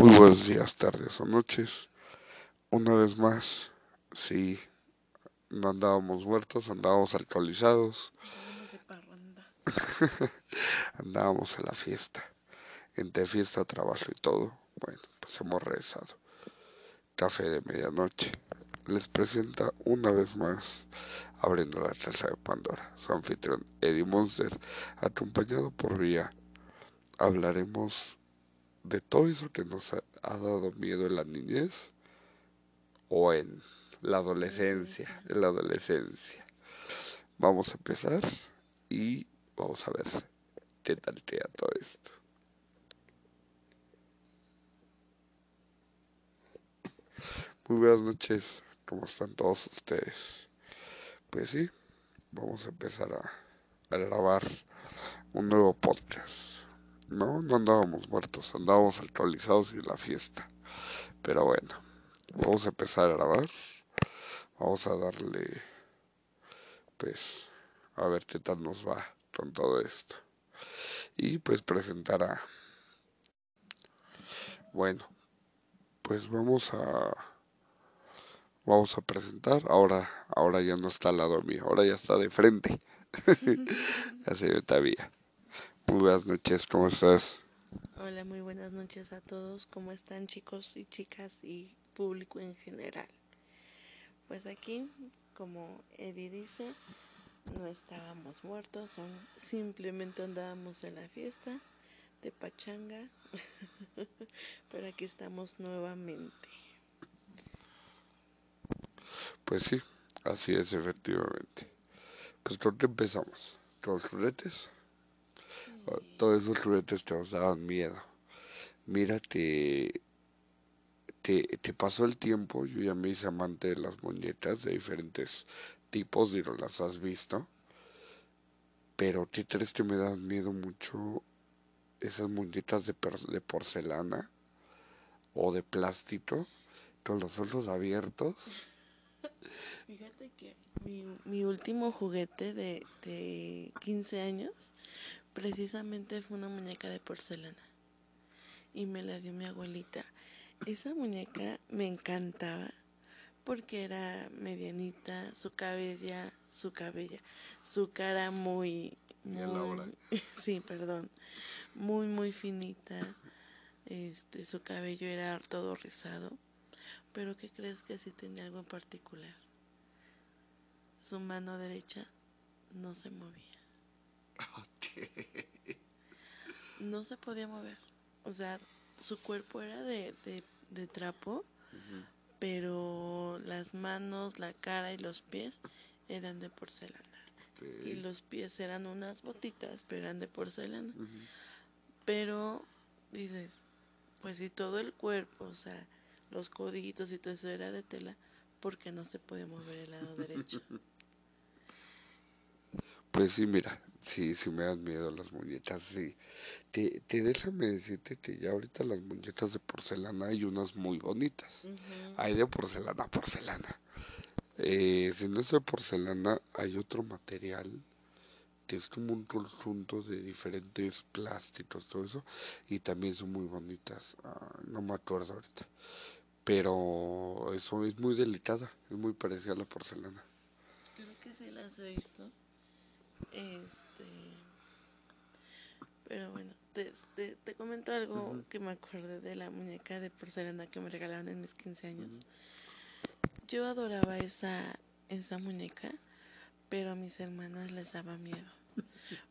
Muy buenos días, tardes o noches. Una vez más, sí, no andábamos muertos, andábamos alcoholizados. andábamos en la fiesta. Entre fiesta, trabajo y todo. Bueno, pues hemos regresado. Café de medianoche. Les presenta una vez más, abriendo la casa de Pandora, su anfitrión Eddie Monster, acompañado por Vía. Hablaremos de todo eso que nos ha, dado miedo en la niñez o en la adolescencia, en la adolescencia. Vamos a empezar y vamos a ver qué tal queda todo esto. Muy buenas noches, ¿cómo están todos ustedes? Pues sí, vamos a empezar a, a grabar un nuevo podcast. No, no andábamos muertos, andábamos alcoholizados y en la fiesta. Pero bueno, vamos a empezar a grabar. Vamos a darle, pues, a ver qué tal nos va con todo esto. Y pues presentar a... Bueno, pues vamos a... Vamos a presentar. Ahora, ahora ya no está al lado mío, ahora ya está de frente. ya se ve todavía. Muy buenas noches, ¿cómo estás? Hola, muy buenas noches a todos. ¿Cómo están chicos y chicas y público en general? Pues aquí, como Eddie dice, no estábamos muertos, simplemente andábamos en la fiesta de Pachanga, pero aquí estamos nuevamente. Pues sí, así es efectivamente. Pues ¿con qué empezamos? ¿Con los juguetes? Todos esos juguetes te nos daban miedo. Mira, te, te, pasó el tiempo, yo ya me hice amante de las muñecas de diferentes tipos, y no las has visto. Pero qué crees que me dan miedo mucho esas muñecas de, de porcelana o de plástico con los ojos abiertos. Fíjate que mi, mi último juguete de, de 15 años Precisamente fue una muñeca de porcelana y me la dio mi abuelita. Esa muñeca me encantaba porque era medianita, su cabella, su cabella, su cara muy, muy sí, perdón, muy muy finita. Este, su cabello era todo rizado, pero ¿qué crees que sí tenía algo en particular? Su mano derecha no se movía. No se podía mover. O sea, su cuerpo era de, de, trapo, pero las manos, la cara y los pies eran de porcelana. Y los pies eran unas botitas, pero eran de porcelana. Pero dices, pues si todo el cuerpo, o sea, los coditos y todo eso era de tela, ¿por qué no se puede mover el lado derecho? Pues sí, mira, sí, sí me dan miedo las muñecas, sí. Te, te déjame decirte que ya ahorita las muñecas de porcelana hay unas muy bonitas. Hay de porcelana porcelana. Eh, si no es de porcelana, hay otro material que es como un conjunto de diferentes plásticos, todo eso, y también son muy bonitas. Ah, no me acuerdo ahorita. Pero eso es muy delicada, es muy parecida a la porcelana. Creo que sí las he visto. Este. Pero bueno, te, te, comento algo que me acordé de la muñeca de porcelana que me regalaron en mis 15 años. Yo adoraba esa, esa muñeca, pero a mis hermanas les daba miedo.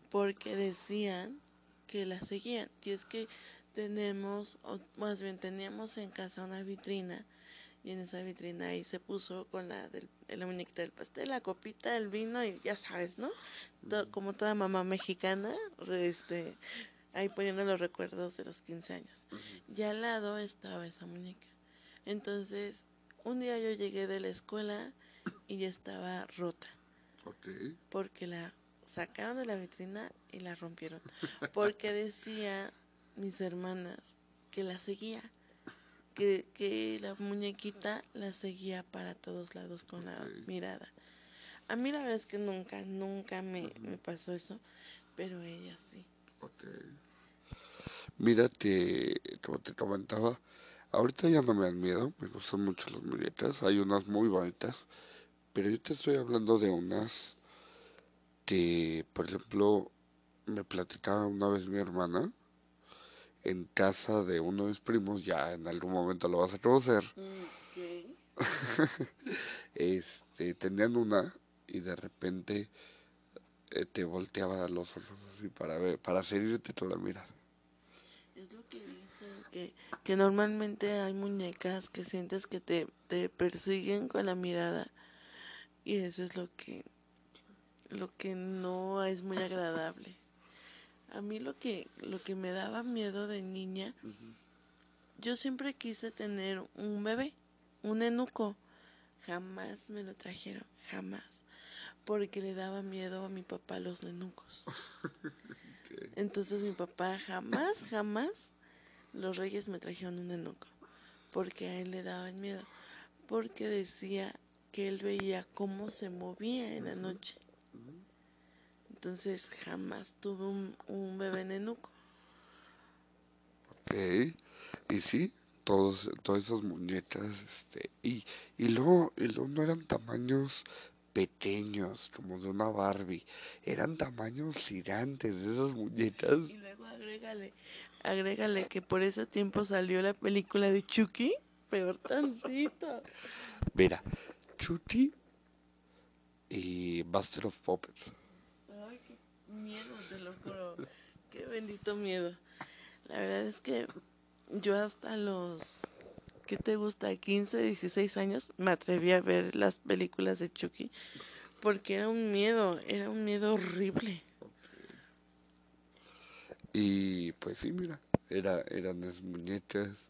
Porque decían que la seguían. Y es que tenemos, o más bien teníamos en casa una vitrina y en esa vitrina ahí se puso con la del la muñequita del pastel, la copita, el vino y ya sabes, ¿no? como toda mamá mexicana, este, ahí poniendo los recuerdos de los 15 años. Y al lado estaba esa muñeca. Entonces, un día yo llegué de la escuela y ya estaba rota. Porque la sacaron de la vitrina y la rompieron. Porque decía mis hermanas que la seguía que, la muñequita la seguía para todos lados con la mirada. A mí la verdad es que nunca, nunca me, pasó eso, pero ella sí. Mírate, como te comentaba, ahorita ya no me dan miedo, me gustan mucho las muñecas, hay unas muy bonitas, pero yo te estoy hablando de unas que, por ejemplo, me platicaba una vez mi hermana en casa de uno de mis primos, ya en algún momento lo vas a conocer. este, tenían una y de repente eh, te volteaba los ojos así para ver, para seguirte toda la mirada. Es lo que dicen, que, que normalmente hay muñecas que sientes que te, te persiguen con la mirada y eso es lo que, lo que no es muy agradable. A mí lo que, lo que me daba miedo de niña, yo siempre quise tener un bebé, un enuco. Jamás me lo trajeron, jamás. Porque le daba miedo a mi papá los nenucos. Entonces mi papá jamás, jamás los reyes me trajeron un enuco. Porque a él le daban miedo. Porque decía que él veía cómo se movía en la noche. Entonces jamás tuve un, un bebé nenuco. Ok, y sí, todos, todas esas muñecas, este, y, y luego, y luego no eran tamaños pequeños, como de una Barbie, eran tamaños gigantes de esas muñecas. Y luego agrégale, agrégale que por ese tiempo salió la película de Chucky, peor tantito. Mira, Chucky y Buster of Puppets miedo, te lo juro. Qué bendito miedo. La verdad es que yo hasta los, ¿qué te gusta? 15, 16 años me atreví a ver las películas de Chucky porque era un miedo, era un miedo horrible. Y pues sí, mira, era, eran las muñecas.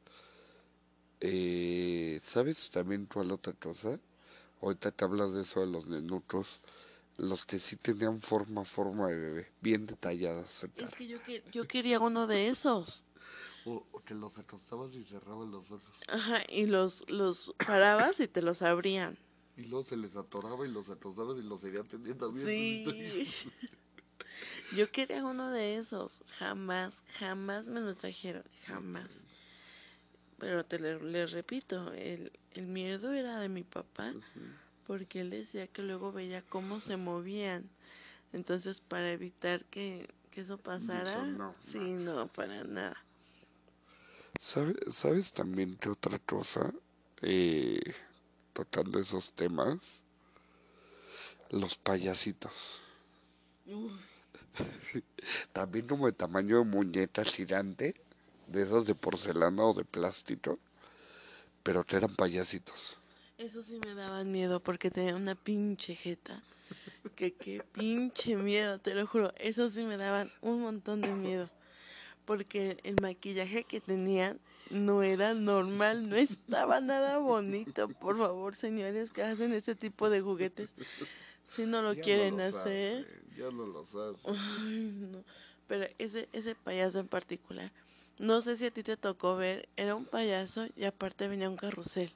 Eh, ¿Sabes también cuál otra cosa? Ahorita te hablas de eso de los nenucos los que sí tenían forma, forma de bebé, bien detalladas. Es que yo, que, yo quería uno de esos. O, que los acostabas y cerraban los ojos. Ajá, y los, los parabas y te los abrían. Y luego se les atoraba y los acostabas y los seguían teniendo bien. Sí. yo quería uno de esos. Jamás, jamás me lo trajeron. Jamás. Pero te le, repito, el, el miedo era de mi papá porque él decía que luego veía cómo se movían. Entonces, para evitar que, eso pasara, sí, no, para nada. ¿Sabes, ¿Sabes también que otra cosa? Eh, tocando esos temas, los payasitos. también como de tamaño de muñeca gigante, de esos de porcelana o de plástico, pero que eran payasitos. Eso sí me daban miedo porque tenía una pinche jeta. Que qué pinche miedo, te lo juro. Eso sí me daban un montón de miedo. Porque el maquillaje que tenían no era normal, no estaba nada bonito. Por favor, señores que hacen ese tipo de juguetes, si no lo quieren hacer. ya no los hacen. no. Pero ese, ese payaso en particular, no sé si a ti te tocó ver, era un payaso y aparte venía un carrusel.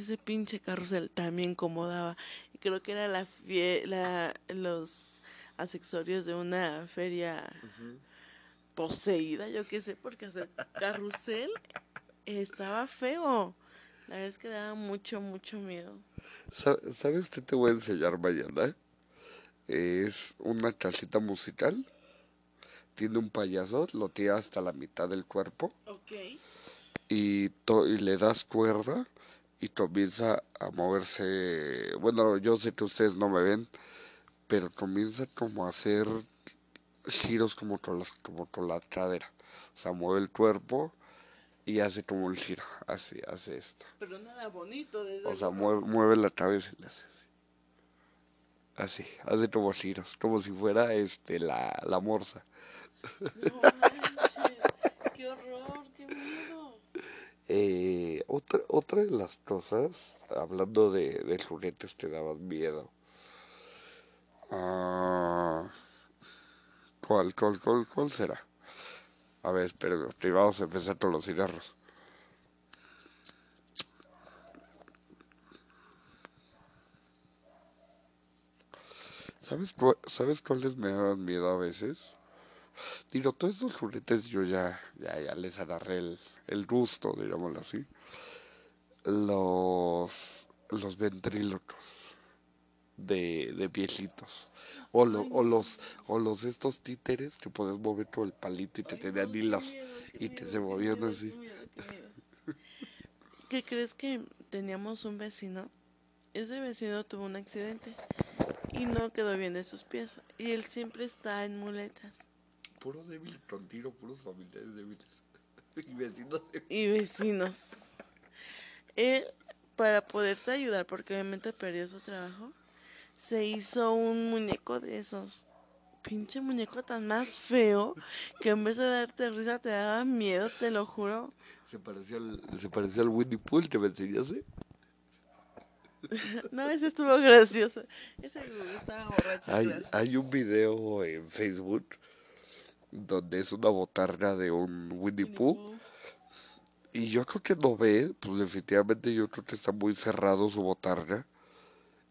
Ese pinche carrusel también incomodaba. Y creo que era la, la los accesorios de una feria poseída, yo qué sé, porque hacer carrusel estaba feo. La verdad es que daba mucho, mucho miedo. ¿Sabes qué te voy a enseñar mañana? Es una casita musical. Tiene un payaso, lo tiene hasta la mitad del cuerpo. Ok. Y, y le das cuerda y comienza a moverse, bueno, yo sé que ustedes no me ven, pero comienza como a hacer giros como con, las, como con la cadera, o sea, mueve el cuerpo y hace como un giro, así, hace esto. Pero nada bonito, desde O sea, mueve, mueve, la cabeza y hace así. Así, hace como giros, como si fuera este la, la morsa. qué horror, qué miedo. Eh, otra, otra de las cosas, hablando de, de juguetes que daban miedo. Ah, ¿cuál, cuál, cuál, será? A ver, vamos a empezar con los cigarros. ¿Sabes, ¿Sabes cuáles me daban miedo a veces? Digo, todos estos juguetes yo ya, ya, ya les agarré el, el gusto, digámoslo así. Los, los ventrílocos de, de viejitos. O, lo- o los o los estos títeres que puedes mover todo el palito y te tenían hilos y te se movían así. ¿Qué crees que teníamos un vecino? Ese vecino tuvo un accidente y no quedó bien de sus pies. Y él siempre está en muletas. Puro débil con tiro, puros familiares débiles. Y vecinos débiles. Y vecinos. Él, para poderse ayudar, porque obviamente perdió su trabajo, se hizo un muñeco de esos. Pinche muñeco tan más feo que en vez de darte risa te daba miedo, te lo juro. Se parecía al, se parecía al Winnie Pooh que me enseñaste. No, ese estuvo gracioso. Ese estaba borracho. Hay, hay un video en Facebook donde es una botarga de un Winnie Pooh. Y yo creo que no ve, pues definitivamente yo creo que está muy cerrado su botarga.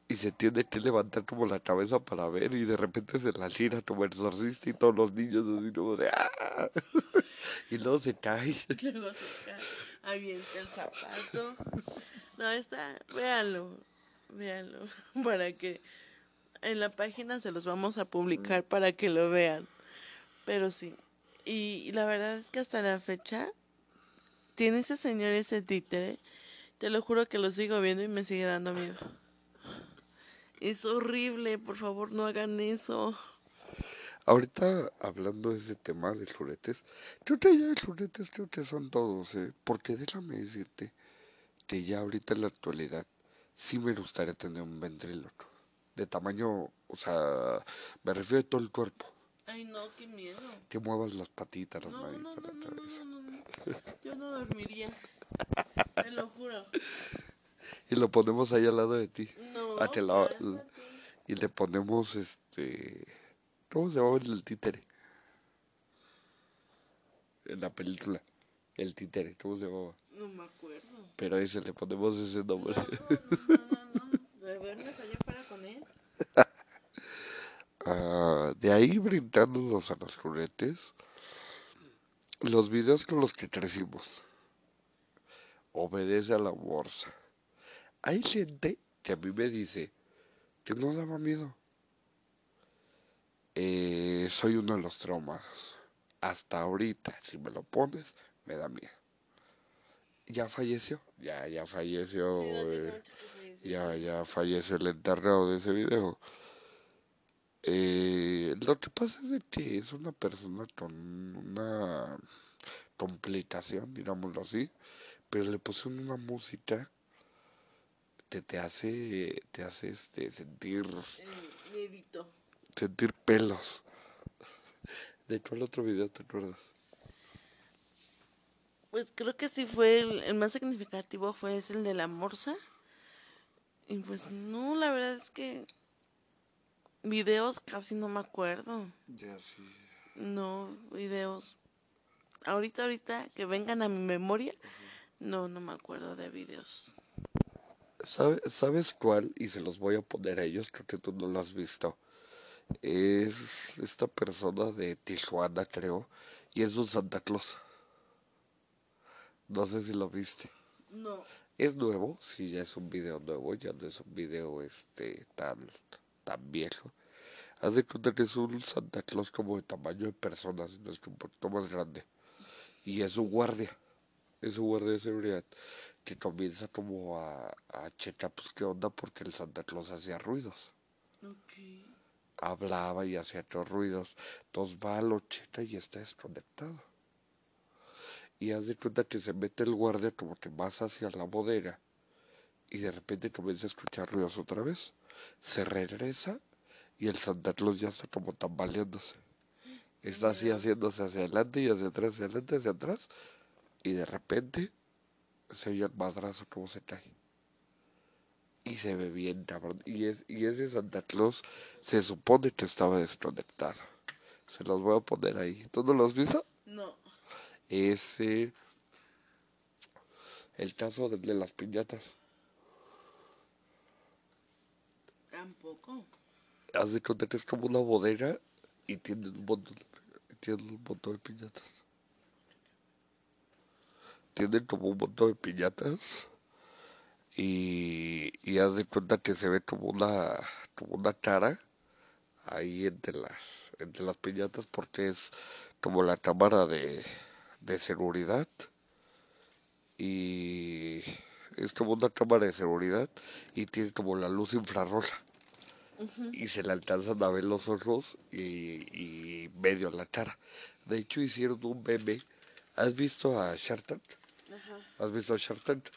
Y se tiene que levantar como la cabeza para ver y de repente se la gira como el exorcista y todos los niños así como de ¡ah! Y luego se cae. Luego se cae, avienta el zapato. No, está, véanlo, véanlo, para que en la página se los vamos a publicar para que lo vean. Pero sí, y, la verdad es que hasta la fecha tiene ese señor ese títere, te lo juro que lo sigo viendo y me sigue dando miedo. Es horrible, por favor no hagan eso. Ahorita hablando de ese tema de juguetes, creo que ya de juguetes creo que son todos, ¿eh? Porque déjame decirte que ya ahorita en la actualidad sí me gustaría tener un ventríloco. De tamaño, o sea, me refiero a todo el cuerpo. Ay no, qué miedo. Que muevas las patitas, las No, manitas, no, no, no, cabeza. no. Yo no dormiría. Te lo juro. Y lo ponemos ahí al lado de ti. No. Ah, te la-. Y le ponemos este. ¿Cómo se llama el títere? En la película. El títere, ¿cómo se llamaba? No me acuerdo. Pero ese le ponemos ese No, nombre. no, no, no, no. ¿Te duermes allá afuera con él? De ahí brindándonos a los juguetes, los videos con los que crecimos. Obedece a la bolsa. Hay gente que a mí me dice que no daba miedo. Eh, soy uno de los traumados. Hasta ahorita, si me lo pones, me da miedo. Ya falleció, ya, ya falleció. Sí, eh, ya, ya falleció el enterrado de ese video. Eh, lo que pasa es de que es una persona con una complicación, digámoslo así, pero le pusieron una música que te hace, te hace este, sentir, miedito. sentir pelos. De hecho, el otro video, ¿te acuerdas? Pues creo que sí fue el, el más significativo fue ese, el de la morsa. Y pues no, la verdad es que videos casi no me acuerdo. Ya sí. No, videos. Ahorita, ahorita, que vengan a mi memoria. No, no me acuerdo de videos. ¿Sabe- ¿Sabes cuál? Y se los voy a poner a ellos, creo que tú no lo has visto. Es esta persona de Tijuana, creo, y es un Santa Claus. No sé si lo viste. No. Es nuevo, sí, ya es un video nuevo, ya no es un video este tan, tan viejo. Haz de cuenta que es un Santa Claus como de tamaño de personas, no es que un poquito más grande. Y es un guardia, es un guardia de seguridad que comienza como a, a checar pues qué onda porque el Santa Claus hacía ruidos. Hablaba y hacía otros ruidos. Entonces va a lo checa y está desconectado. Y haz de cuenta que se mete el guardia como que más hacia la bodega. Y de repente comienza a escuchar ruidos otra vez. Se regresa y el Santa Claus ya está como tambaleándose. Está así haciéndose hacia adelante y hacia atrás, hacia adelante, hacia atrás. Y de repente se oye el madrazo como se cae. Y se ve bien, cabrón. Y, es, y ese Santa Claus se supone que estaba desconectado. Se los voy a poner ahí. ¿Tú no lo has visto? No. Ese. El caso de las piñatas. Tampoco. Haz de cuenta que es como una bodega y tiene un montón de, piñatas. Tienen como un montón de piñatas y, y haz de cuenta que se ve como una, como una cara ahí entre las, entre las piñatas porque es como la cámara de, de seguridad y es como una cámara de seguridad y tiene como la luz infrarroja y se le alcanzan a ver los ojos y, y medio la cara. De hecho hicieron un meme. ¿Has visto a Shark ¿Has visto a Shark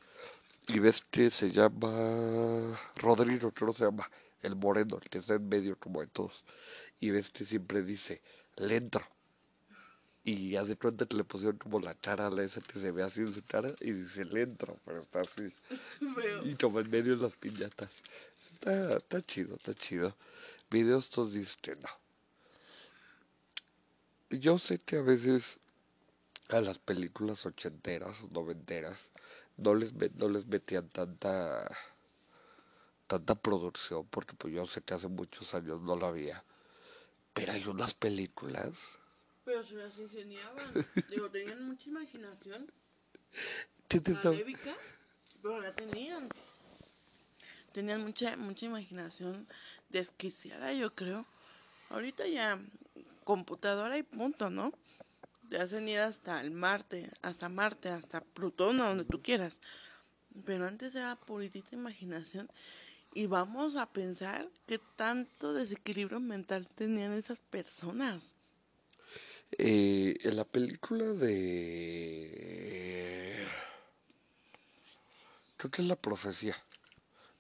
Y ves que se llama Rodrigo, que se llama, el moreno, el que está en medio como de todos. Y ves que siempre dice, lento. Y hace cuenta que le pusieron como la cara a la esa que se ve así en su cara y dice lento, pero está así. y como en medio las piñatas. Está, está chido, está chido. Videos todos dicen no. Yo sé que a veces a las películas ochenteras o noventeras no les, no les metían tanta tanta producción porque pues yo sé que hace muchos años no la había pero hay unas películas pero se las ingeniaban. Digo tenían mucha imaginación. ¿Qué te malévica pero la tenían. Tenían mucha mucha imaginación desquiciada yo creo. Ahorita ya computadora y punto no te hacen ir hasta el Marte, hasta Marte, hasta Plutón, a donde tú quieras. Pero antes era puritita imaginación. Y vamos a pensar qué tanto desequilibrio mental tenían esas personas. Eh, en la película de... Creo que es la profecía,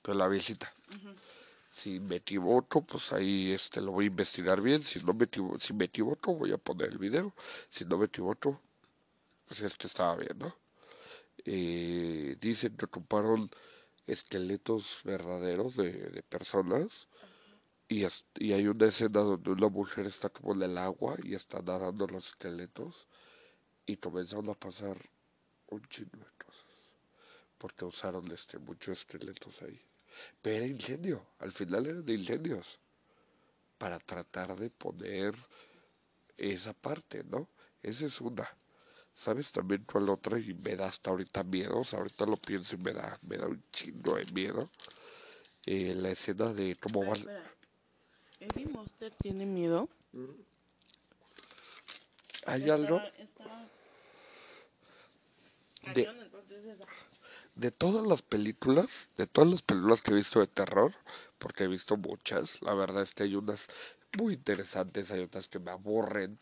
pero la viejita. Si me equivoco, pues ahí este lo voy a investigar bien. Si no me equivoco, si me equivoco, voy a poner el video. Si no me equivoco, pues es que estaba viendo. Eh, dicen que ocuparon esqueletos verdaderos de, de personas y, y, hay una escena donde una mujer está como en el agua y está nadando los esqueletos y comenzaron a pasar un chingo de cosas porque usaron este muchos esqueletos ahí. Pero era incendio, al final eran incendios, para tratar de poner esa parte, ¿no? Esa es una. ¿Sabes también cuál otra? Y me da hasta ahorita miedo, o sea, ahorita lo pienso y me da, me da un chingo de miedo. Eh, la escena de cómo va... ¿Eddie Monster tiene miedo? ¿Hay algo? De, de todas las películas, de todas las películas que he visto de terror, porque he visto muchas, la verdad es que hay unas muy interesantes, hay otras que me aburren.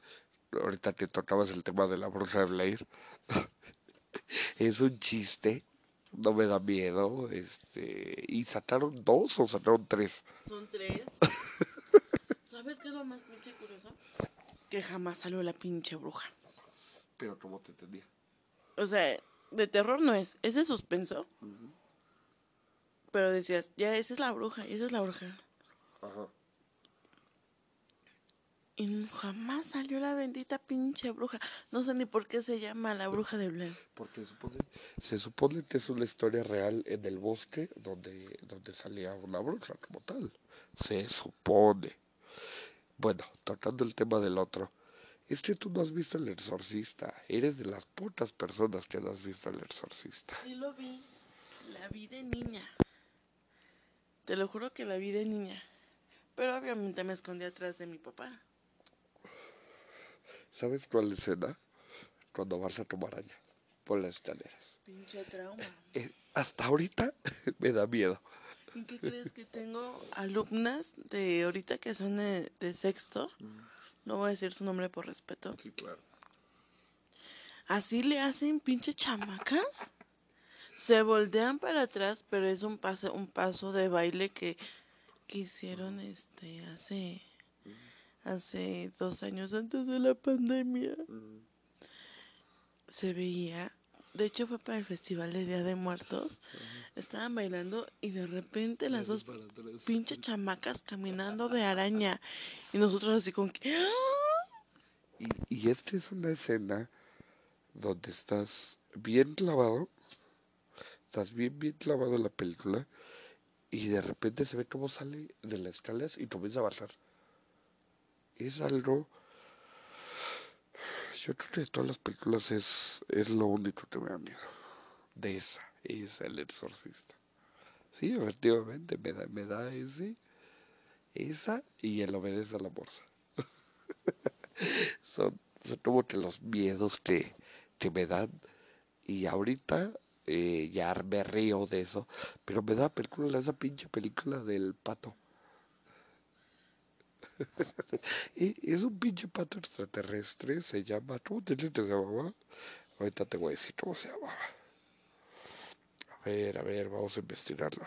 Ahorita que tocabas el tema de la bruja de Blair, es un chiste, no me da miedo, este, y sacaron dos o sacaron tres. Son tres. ¿Sabes qué es lo más pinche curioso? Que jamás salió la pinche bruja. Pero ¿cómo te entendía? O sea, de terror no es, es de suspenso. Pero decías, ya esa es la bruja, esa es la bruja. Ajá. Y jamás salió la bendita pinche bruja. No sé ni por qué se llama la bruja de Blair. Porque supone, se supone que es una historia real en el bosque donde, donde salía una bruja como tal. Se supone. Bueno, tocando el tema del otro. Es que tú no has visto El Exorcista. Eres de las pocas personas que no has visto El Exorcista. Sí lo vi. La vi de niña. Te lo juro que la vi de niña. Pero obviamente me escondí atrás de mi papá. ¿Sabes cuál escena? Cuando vas a tomar araña por las escaleras. Pinche trauma. Eh, hasta ahorita me da miedo. ¿Y qué crees que tengo alumnas de ahorita que son de, sexto? Mm. No voy a decir su nombre por respeto. Sí, claro. Así le hacen pinche chamacas. Se voltean para atrás, pero es un paso, un paso de baile que, que hicieron este hace hace dos años antes de la pandemia. Se veía, de hecho fue para el festival de Día de Muertos. Estaban bailando y de repente las dos pinches chamacas caminando de araña. Y nosotros así con que... Y, y esta es una escena donde estás bien clavado, estás bien, bien clavado en la película, y de repente se ve cómo sale de las escaleras y comienza a bajar. Es algo yo creo que de todas las películas es, es lo único que me da miedo. De esa, es El Exorcista. Sí, efectivamente, me da, me da ese, esa y el obedece a la bolsa. son, son como que los miedos que, que me dan. Y ahorita eh, ya me río de eso, pero me da película, esa pinche película del pato. es un pinche pato extraterrestre, se llama, ¿cómo te, se llamaba? Ahorita te voy a decir cómo se llamaba. A ver, a ver, vamos a investigarlo.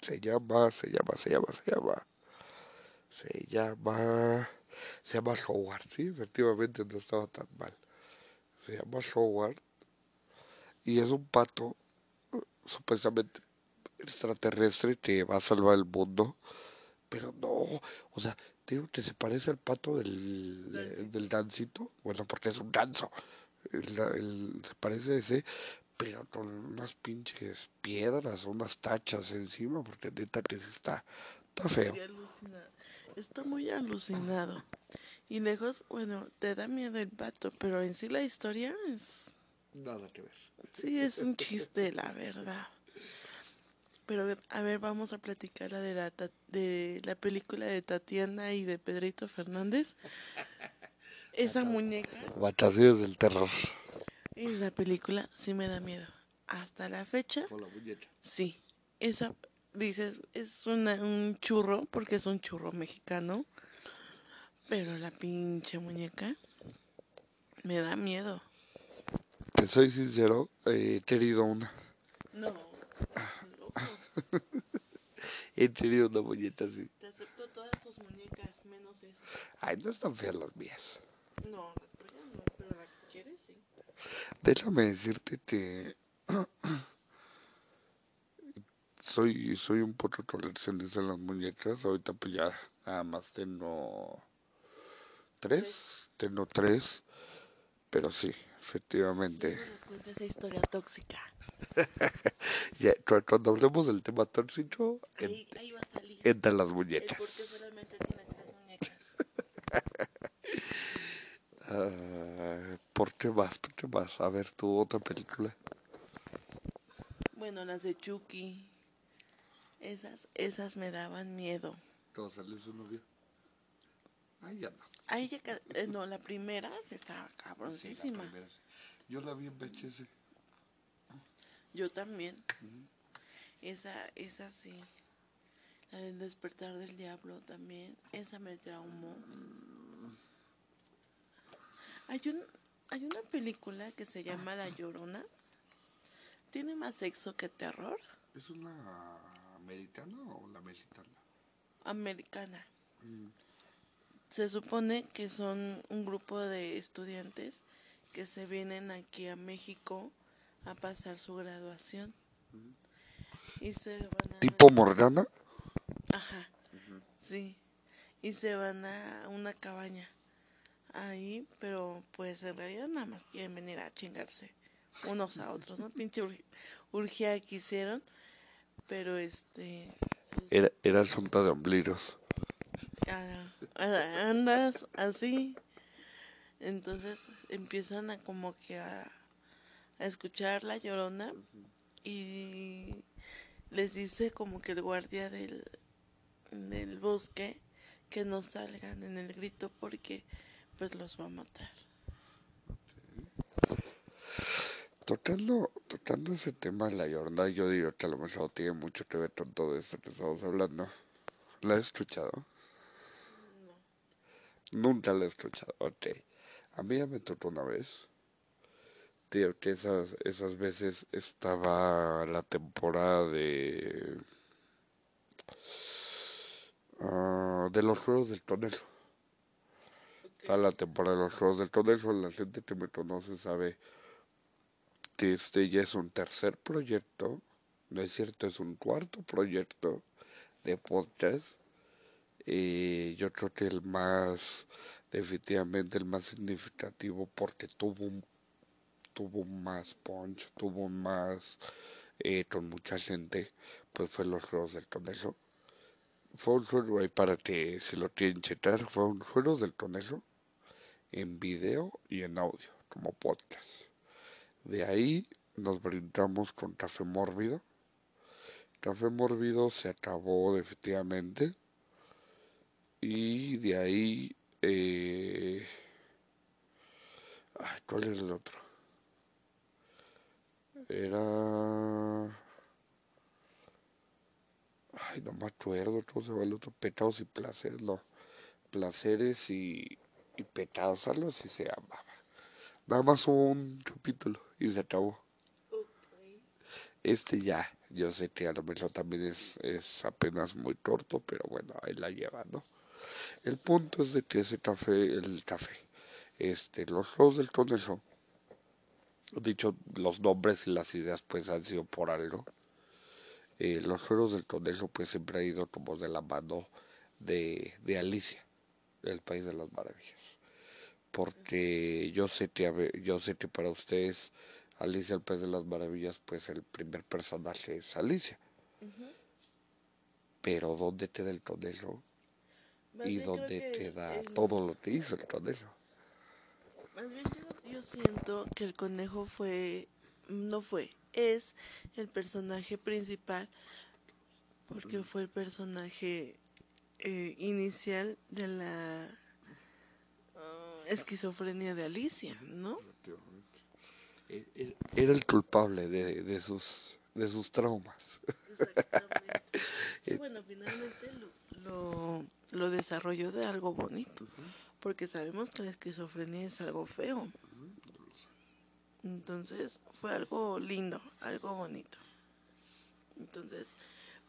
Se llama, se llama, se llama, se llama. Se llama, se llama Howard, sí, efectivamente no estaba tan mal. Se llama Howard y es un pato supuestamente extraterrestre que va a salvar el mundo pero no, o sea, digo que se parece al pato del, del dancito, bueno, porque es un ganso, se parece a ese, pero con unas pinches piedras, unas tachas encima, porque neta que está, está feo. Está muy alucinado. Y lejos, bueno, te da miedo el pato, pero en sí la historia es... Nada que ver. Sí, es un chiste, la verdad. Pero a ver, vamos a platicar la de la, de la película de Tatiana y de Pedrito Fernández. Esa muñeca. Vacaciones del terror. Esa película sí me da miedo. Hasta la fecha. Con la muñeca. Sí. Esa, dices, es una, un churro, porque es un churro mexicano. Pero la pinche muñeca me da miedo. Te soy sincero, he querido una. No. He tenido una muñeca así. Te acepto todas tus muñecas, menos esa. Ay, no están feas las mías. No, las tuyas no, pero la que quieres sí. Déjame decirte que soy, soy un poco coleccionista en las muñecas. Ahorita pues ya nada más tengo tres, tengo tres, pero sí, efectivamente. No les cuento esa historia tóxica. ya, cuando hablemos del tema tóxico, ahí, ahí va a salir. Entre las muñecas. Porque solamente tiene tres muñecas. uh, ¿Por qué más? ¿Por qué más? A ver, tu otra película. Bueno, las de Chucky. Esas, esas me daban miedo. ¿Cómo sale su novio? Ahí ya no. Ahí ya, eh, no, la primera estaba cabroncísima. Sí, sí. Yo la vi en VHS. Yo también. Esa, esa sí. La del despertar del diablo también. Esa me traumó. Hay, un, hay una película que se llama La Llorona. Tiene más sexo que terror. ¿Es una americana o la mexicana? Americana. Se supone que son un grupo de estudiantes que se vienen aquí a México a pasar su graduación. Y se van a... ¿Tipo Morgana? Ajá, sí. Y se van a una cabaña ahí, pero pues en realidad nada más quieren venir a chingarse unos a otros, ¿no? Pinche urgía que hicieron, pero este... Era, era asunto de ombligos. Andas así, entonces empiezan a como que a escuchar la llorona y les dice como que el guardia del, del bosque que no salgan en el grito porque pues los va a matar. Tocando, tocando ese tema de la llorona, yo digo que a lo mejor tiene mucho que ver con todo esto que estamos hablando. ¿La he escuchado? Nunca la he escuchado, ok. A mí ya me tocó una vez Tío, que esas, esas veces estaba la temporada de... Uh, de los Juegos del Conejo. Okay. la temporada de los Juegos del Conejo. La gente que me conoce sabe que este ya es un tercer proyecto. No es cierto, es un cuarto proyecto de podcast. Y yo creo que el más, definitivamente el más significativo porque tuvo tuvo más punch, tuvo más eh, con mucha gente, pues fue los juegos del conejo. Fue un juego ahí para que si lo quieren checar, fue un juego del conejo en video y en audio, como podcast. De ahí nos brindamos con Café Mórbido. Café Mórbido se acabó definitivamente. Y de ahí... Eh, ¿Cuál es el otro? Era... Ay, no me acuerdo cómo se va el otro. Pecados y placeres, no. Placeres y, y pecados, algo así se llamaba. Nada más un capítulo y se acabó. Este ya, yo sé que a lo mejor también es, es apenas muy corto, pero bueno, ahí la lleva, ¿no? El punto es de que ese café, el café, este, los juegos del conejo, dicho los nombres y las ideas pues han sido por algo. Eh, los juegos del conejo pues siempre ha ido como de la mano de, de Alicia, el país de las maravillas. Porque yo sé que yo sé que para ustedes Alicia el País de las Maravillas, pues el primer personaje es Alicia. Pero ¿dónde te da el conejo? Y dónde te da todo lo que hizo el conejo. Más bien yo, siento que el conejo fue, no fue, es el personaje principal porque fue el personaje eh, inicial de la ah, esquizofrenia de Alicia, ¿no? E, e, era el culpable de, de sus de sus traumas. Exactamente. y bueno, finalmente lo, lo, desarrolló de algo bonito, porque sabemos que la esquizofrenia es algo feo. Entonces fue algo lindo, algo bonito. Entonces,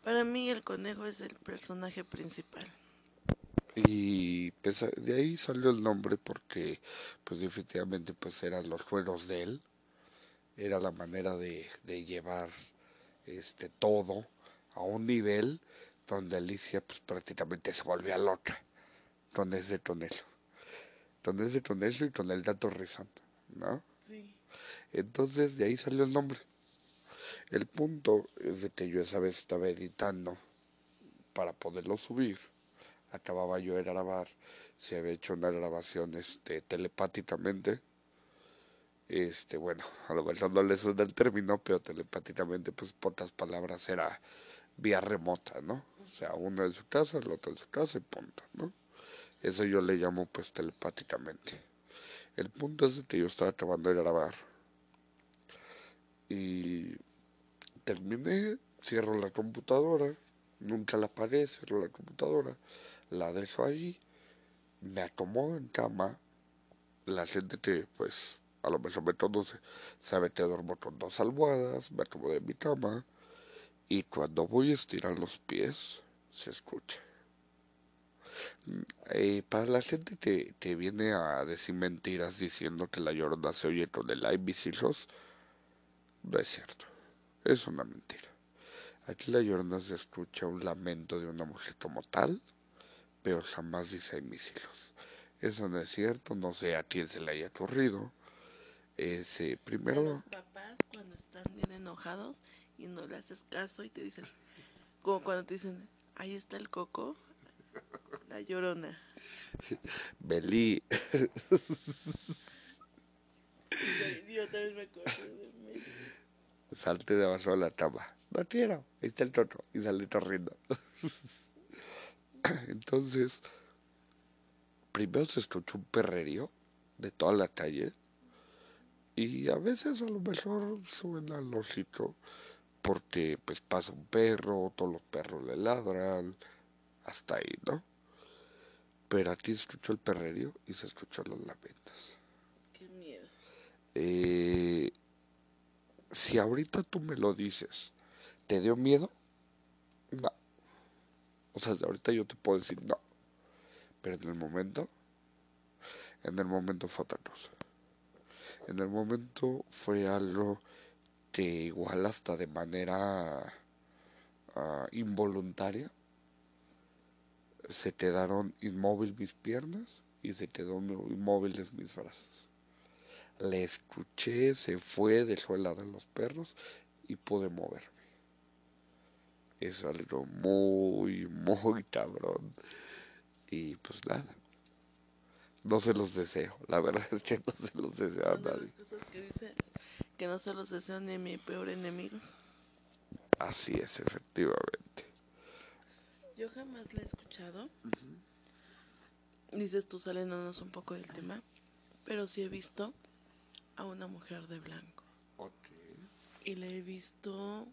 para mí el conejo es el personaje principal. Y pues, de ahí salió el nombre porque pues definitivamente pues eran los juegos de él era la manera de, de llevar este todo a un nivel donde Alicia pues prácticamente se volvía loca con ese tonelo. Con ese tonelo y con el dato rizón, ¿no? Sí. Entonces de ahí salió el nombre. El punto es de que yo esa vez estaba editando para poderlo subir. Acababa yo de grabar, se había hecho una grabación este, telepáticamente este, bueno, a lo mejor no le suena el término, pero telepáticamente, pues, pocas palabras era vía remota, ¿no? O sea, uno en su casa, el otro en su casa y punto, ¿no? Eso yo le llamo, pues, telepáticamente. El punto es que yo estaba acabando de grabar y terminé, cierro la computadora, nunca la apagué, cierro la computadora, la dejo ahí, me acomodo en cama, la gente que, pues, a lo mejor me conoce, sabe que duermo con dos almohadas, me acomodo en mi cama y cuando voy a estirar los pies se escucha. Eh, para la gente que, que, viene a decir mentiras diciendo que la llorona se oye con el ay mis hijos, no es cierto. Es una mentira. Aquí la llorona se escucha un lamento de una mujer como tal, pero jamás dice ay mis hijos. Eso no es cierto, no sé a quién se le haya ocurrido. Ese, primero... Los papás cuando están bien enojados y no le haces caso y te dicen, como cuando te dicen, ahí está el coco, la llorona. Belí. Yo también me acuerdo de Salte debajo de la cama. No quiero. Ahí está el toto. Y sale corriendo. Entonces, primero se escuchó un perrerío de toda la calle y a veces a lo mejor suena lógico porque pues pasa un perro, todos los perros le ladran, hasta ahí, ¿no? Pero aquí se escuchó el perrerío y se escuchó los lamentos. Qué miedo. Eh, si ahorita tú me lo dices, ¿te dio miedo? No. O sea, ahorita yo te puedo decir no. Pero en el momento, en el momento fue otra cosa. En el momento fue algo que igual hasta de manera uh, involuntaria se quedaron inmóviles mis piernas y se quedó inmóviles mis brazos. Le escuché, se fue, dejó el lado de los perros y pude moverme. Es algo muy, muy cabrón. Y pues nada. no se los deseo. La verdad es que no se los deseo a nadie. las cosas que dices que no se los deseo ni a mi peor enemigo. Así es, efectivamente. Yo jamás la he escuchado. Dices tú saliéndonos un poco del tema, pero sí he visto a una mujer de blanco. Ok. Y la he visto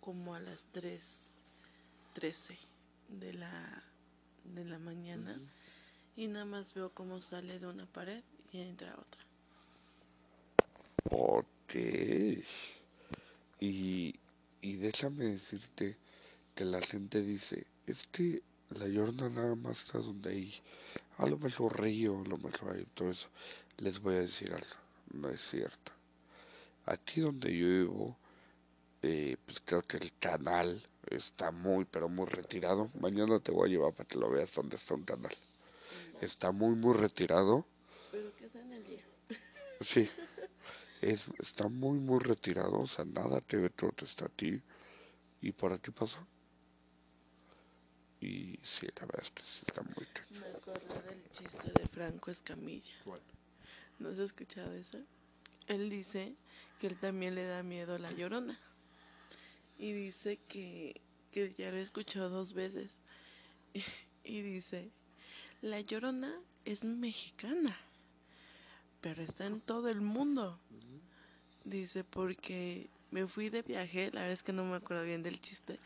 como a las 3.13 de la, de la mañana. Y nada más veo cómo sale de una pared y entra a otra. Ok. Y, y déjame decirte que la gente dice, es que la Llorona nada más está donde hay, a lo mejor río, a lo mejor hay todo eso. Les voy a decir algo, no es cierto. Aquí donde yo vivo, eh, pues creo que el canal está muy, pero muy retirado. Mañana te voy a llevar para que lo veas donde está un canal. Está muy, muy retirado. Pero que sea en el día. Sí, es, está muy, muy retirado, o sea, nada te ve todo está a ti. ¿Y por aquí pasó? Y sí, la verdad es que sí está muy cañón. Me acordé del chiste de Franco Escamilla. ¿No has escuchado eso? Él dice que él también le da miedo a la llorona. Y dice que, que ya lo he escuchado dos veces. Y dice, la llorona es mexicana, pero está en todo el mundo. Dice, porque me fui de viaje, la verdad es que no me acuerdo bien del chiste.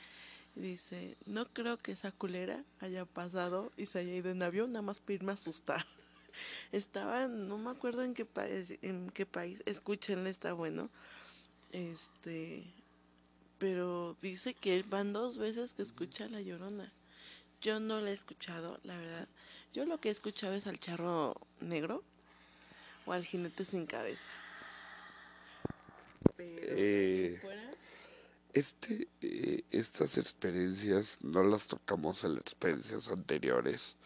Dice, no creo que esa culera haya pasado y se haya ido en avión nada más para irme a asustar. Estaba, no me acuerdo en qué país, en qué país, escúchenle, está bueno. Este, pero dice que van dos veces que escucha a la llorona. Yo no la he escuchado, la verdad. Yo lo que he escuchado es al charro negro o al jinete sin cabeza. Pero Eh, fuera, Este, eh, estas experiencias no las tocamos en las experiencias anteriores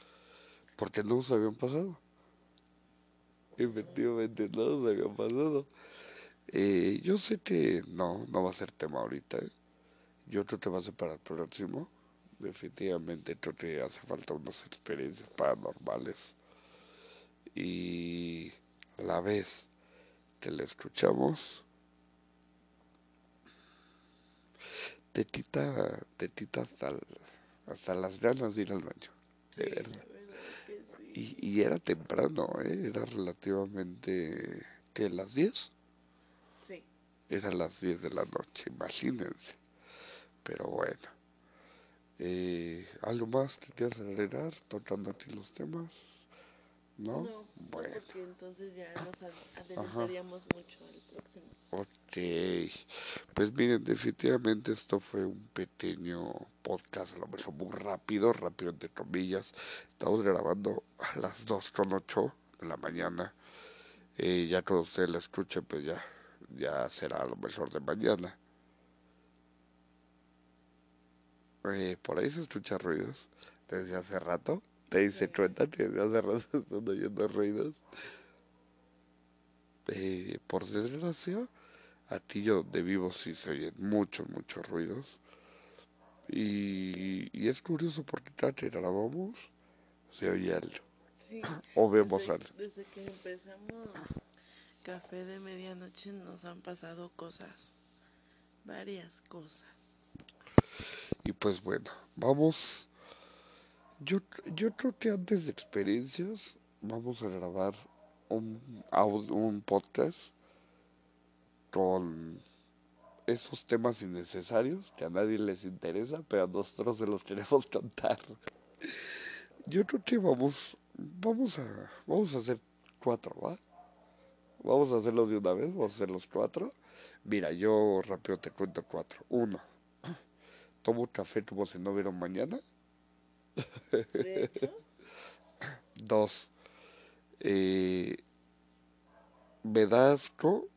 porque no nos habían pasado. Efectivamente, no nos habían pasado. Eh, yo sé que no, no va a ser tema ahorita. Yo creo que va a ser para el próximo. Definitivamente creo que hace falta unas experiencias paranormales. Y la vez que la escuchamos, te quita, te quita hasta, hasta las ganas de ir al baño. De verdad. verdad que sí. Y, y era temprano, ¿eh? Era relativamente... ¿Qué? ¿Las 10? Sí. Eran las 10 de la noche, imagínense. Pero bueno. Eh, ¿Algo más que quieras agregar tocando aquí los temas? ¿No? No, no, bueno. porque entonces ya nos ad- adelantaríamos mucho al próximo. Ok, pues miren, definitivamente esto fue un pequeño podcast, a lo mejor muy rápido, rápido entre comillas. Estamos grabando a las 2 con 8 de la mañana. Eh, ya cuando usted la escuche, pues ya, ya será a lo mejor de mañana. Eh, por ahí se escuchan ruidos desde hace rato. ¿Te dice cuenta que hace rato están oyendo ruidos? Eh, por desgracia, a ti yo donde vivo sí se oyen muchos, muchos ruidos. Y, y es curioso porque cada que grabamos se oye algo. Sí, O vemos desde, algo. desde que empezamos Café de Medianoche nos han pasado cosas, varias cosas. Y pues bueno, vamos. Yo, yo creo que antes de experiencias vamos a grabar un, un podcast con esos temas innecesarios que a nadie les interesa, pero a nosotros se los queremos contar. Yo creo que vamos, vamos a, vamos a hacer cuatro, ¿va? Vamos a hacerlos de una vez, vamos a hacer los cuatro. Mira, yo rápido te cuento cuatro. Uno, tomo café como si no hubiera mañana. Dos, eh, me da asco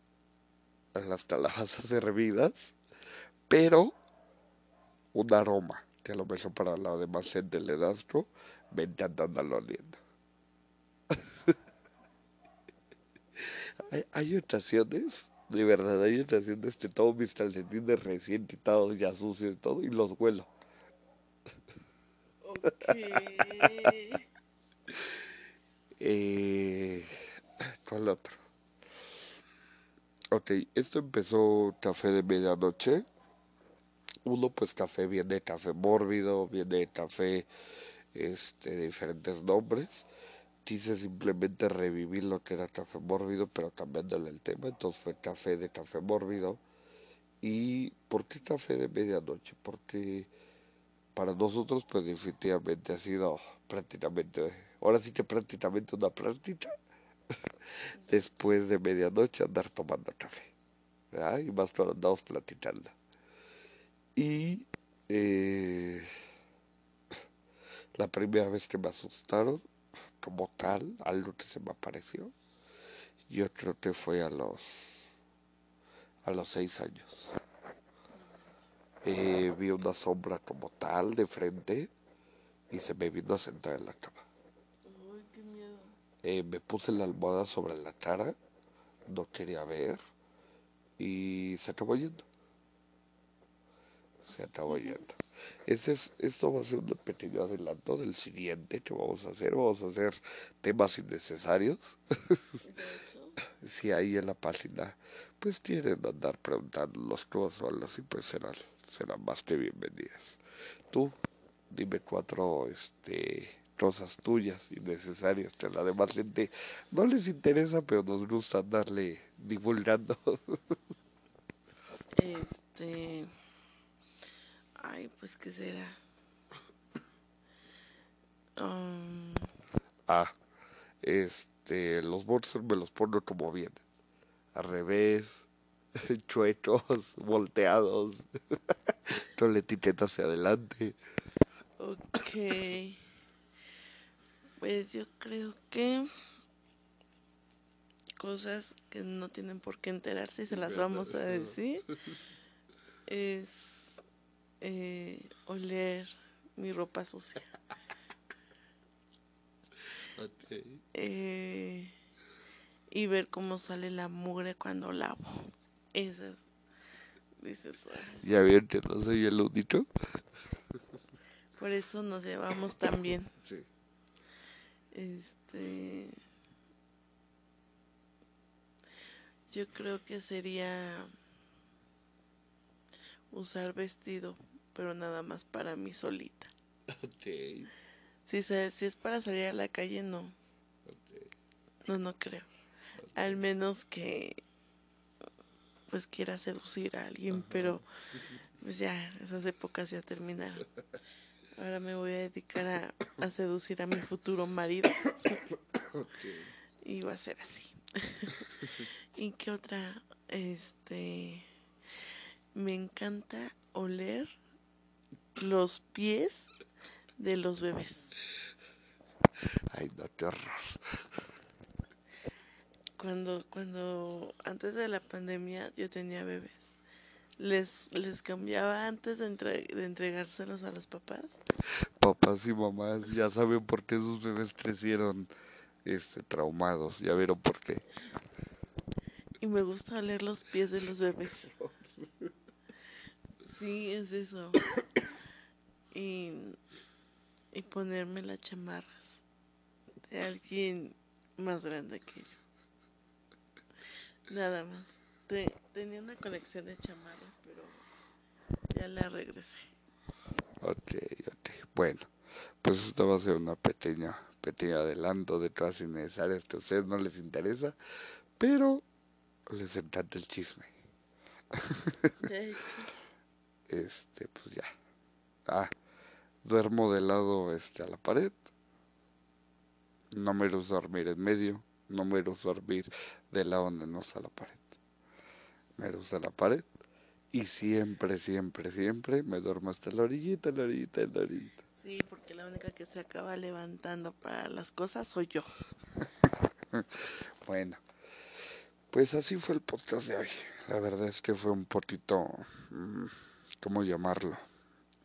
las calabazas hervidas, pero un aroma que a lo mejor para la demás gente le da asco, me encanta andarlo oliendo. hay, hay ocasiones, de verdad, hay ocasiones que todos mis calcetines recién quitados, ya sucios y todo, y los huelo. Ok. Eh, ¿Cuál otro? Ok, esto empezó café de medianoche. Uno, pues café viene de café mórbido, viene de café este, de diferentes nombres. Quise simplemente revivir lo que era café mórbido, pero cambiándole el tema. Entonces fue café de café mórbido. ¿Y por qué café de medianoche? Porque para nosotros, pues definitivamente ha sido prácticamente, ahora sí que prácticamente una práctica después de medianoche andar tomando café. Y más cuando andamos platicando. Y eh, la primera vez que me asustaron, como tal, algo que se me apareció, yo creo que fue a los a los seis años. Eh, vi una sombra como tal de frente y se me vino a sentar en la cama. Eh, me puse la almohada sobre la cara, no quería ver y se acabó yendo. Se acabó yendo. Ese es, esto va a ser un pequeño adelanto del siguiente que vamos a hacer. Vamos a hacer temas innecesarios. si ahí en la página pues quieren andar preguntando los cosas o algo así, pues serán, serán más que bienvenidas. Tú, dime cuatro este, cosas tuyas innecesarias que a la demás gente no les interesa, pero nos gusta andarle divulgando. este. Ay, pues, ¿qué será? Um, ah, este, los monstruos me los pongo como bien. Al revés, chuecos, volteados, con la etiqueta hacia adelante. Ok. Pues yo creo que cosas que no tienen por qué enterarse y se las vamos a decir es eh, oler mi ropa sucia. Eh, y ver cómo sale la mugre cuando lavo. Esas. Dices. Ya bien, que no soy el único. Por eso nos llevamos tan bien. Sí. Este. Yo creo que sería usar vestido, pero nada más para mí solita. Okay. Si, si es para salir a la calle, no. No, no creo. Al menos que pues quiera seducir a alguien, pero pues ya, esas épocas ya terminaron. Ahora me voy a dedicar a, a seducir a mi futuro marido. Y va a ser así. ¿Y qué otra? Este. Me encanta oler los pies de los bebés. Ay, no, qué horror. Cuando, cuando, antes de la pandemia yo tenía bebés. Les, les cambiaba antes de, de entregárselos a los papás. Papás y mamás ya saben por qué sus bebés crecieron este, traumados. Ya vieron por qué. Y me gusta oler los pies de los bebés. Sí, es eso. Y y ponerme las chamarras de alguien más grande que yo. Nada más. tenía una colección de chamarras, pero ya la regresé. Ok, ok. Bueno, pues esto va a ser una pequeña, pequeña adelanto de cosas innecesarias que a ustedes no les interesa, pero les encanta el chisme. este, pues ya. Ah, Duermo de lado este, a la pared. No me gusta dormir en medio. No me gusta dormir de lado donde no está la pared. Me gusta la pared. Y siempre, siempre, siempre me duermo hasta la orillita, la orillita, la orillita. Sí, porque la única que se acaba levantando para las cosas soy yo. bueno, pues así fue el podcast de hoy. La verdad es que fue un poquito, mm, ¿cómo llamarlo?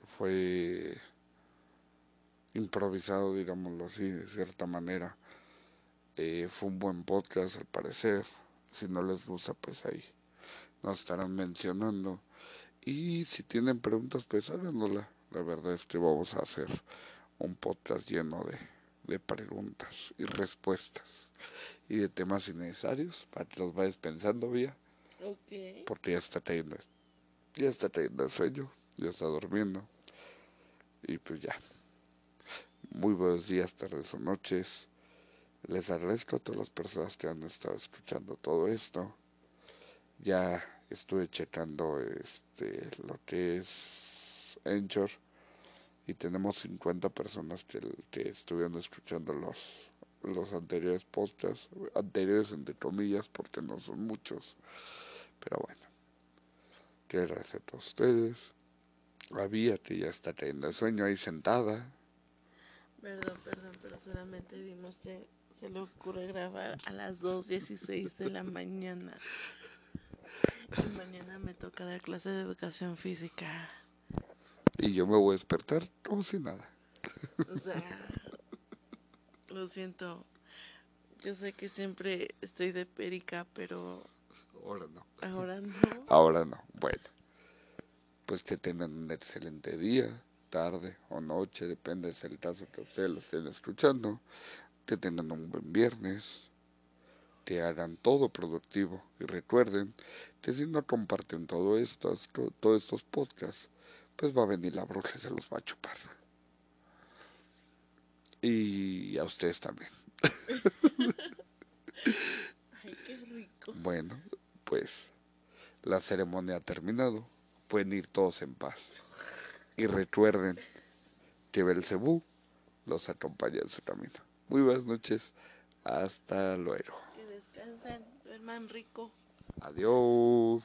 Fue improvisado, digámoslo así, de cierta manera. Eh, fue un buen podcast al parecer. Si no les gusta, pues ahí nos estarán mencionando. Y si tienen preguntas, pues háganosla. La verdad es que vamos a hacer un podcast lleno de, de preguntas y respuestas y de temas innecesarios para que los vayas pensando, vía. Ok. Porque ya está teniendo, ya está teniendo sueño, ya está durmiendo. Y pues ya. Muy buenos días, tardes o noches. Les agradezco a todas las personas que han estado escuchando todo esto. Ya estuve checando este lo que es Anchor y tenemos 50 personas que, estuvieron escuchando los los anteriores podcasts, anteriores entre comillas, porque no son muchos. Pero bueno, quiero agradecer a ustedes. Había que ya está teniendo sueño ahí sentada. Perdón, perdón, pero solamente dimos que se le ocurre grabar a las 2.16 de la mañana. Y mañana me toca dar clase de educación física. Y yo me voy a despertar como si nada. O sea, lo siento. Yo sé que siempre estoy de perica, pero Ahora no. ahora no. Ahora no. Bueno, pues que tengan un excelente día, tarde o noche, depende del caso que ustedes lo estén escuchando. Que tengan un buen viernes, que hagan todo productivo y recuerden que si no comparten todo esto, to- todos estos podcasts, pues va a venir la bruja y se los va a chupar. Y a ustedes también. Ay, qué rico. Bueno, pues la ceremonia ha terminado. Pueden ir todos en paz. Y recuerden que Belcebú los acompaña en su camino. Muy buenas noches. Hasta luego. Que descansen, duerman rico. Adiós.